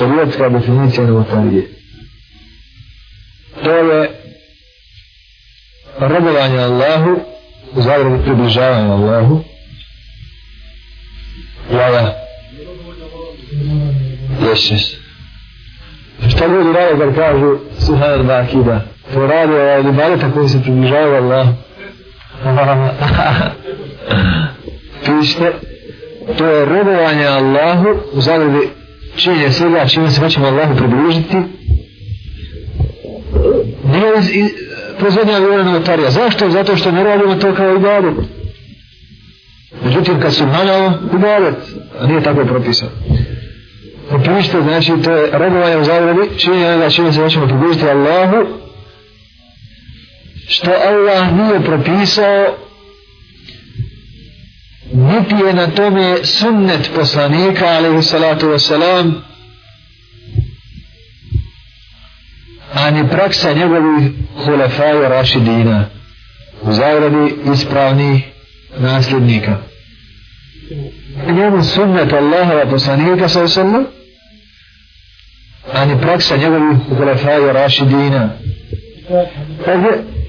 šarijatska definicija novotarije. To je robovanje Allahu, u zagradu približavanje Allahu. Ja, ja. Yes. Šta ljudi rade kad kažu Suhanar Bakida? To rade ovaj libadeta koji se približavaju Allahu. Pišite, to je robovanje Allahu u zagradi činjenje svega čime se hoćemo Allahu približiti nije iz, iz proizvodnja vjera novotarija. Zašto? Zato što ne radimo to kao ibadet. Međutim, kad su manjalo, ibadet, a nije tako propisano. Propište, znači, to je robovanje u zagradi, činjenje da čime se hoćemo približiti Allahu, što Allah nije propisao niti je na tome sunnet poslanika alaihi salatu wasalam ani praksa njegovih hulefaja rašidina u zagradi ispravnih nasljednika. Njemu sunnet Allahova poslanika sa sallam ani praksa njegovih hulefaja rašidina. Ovdje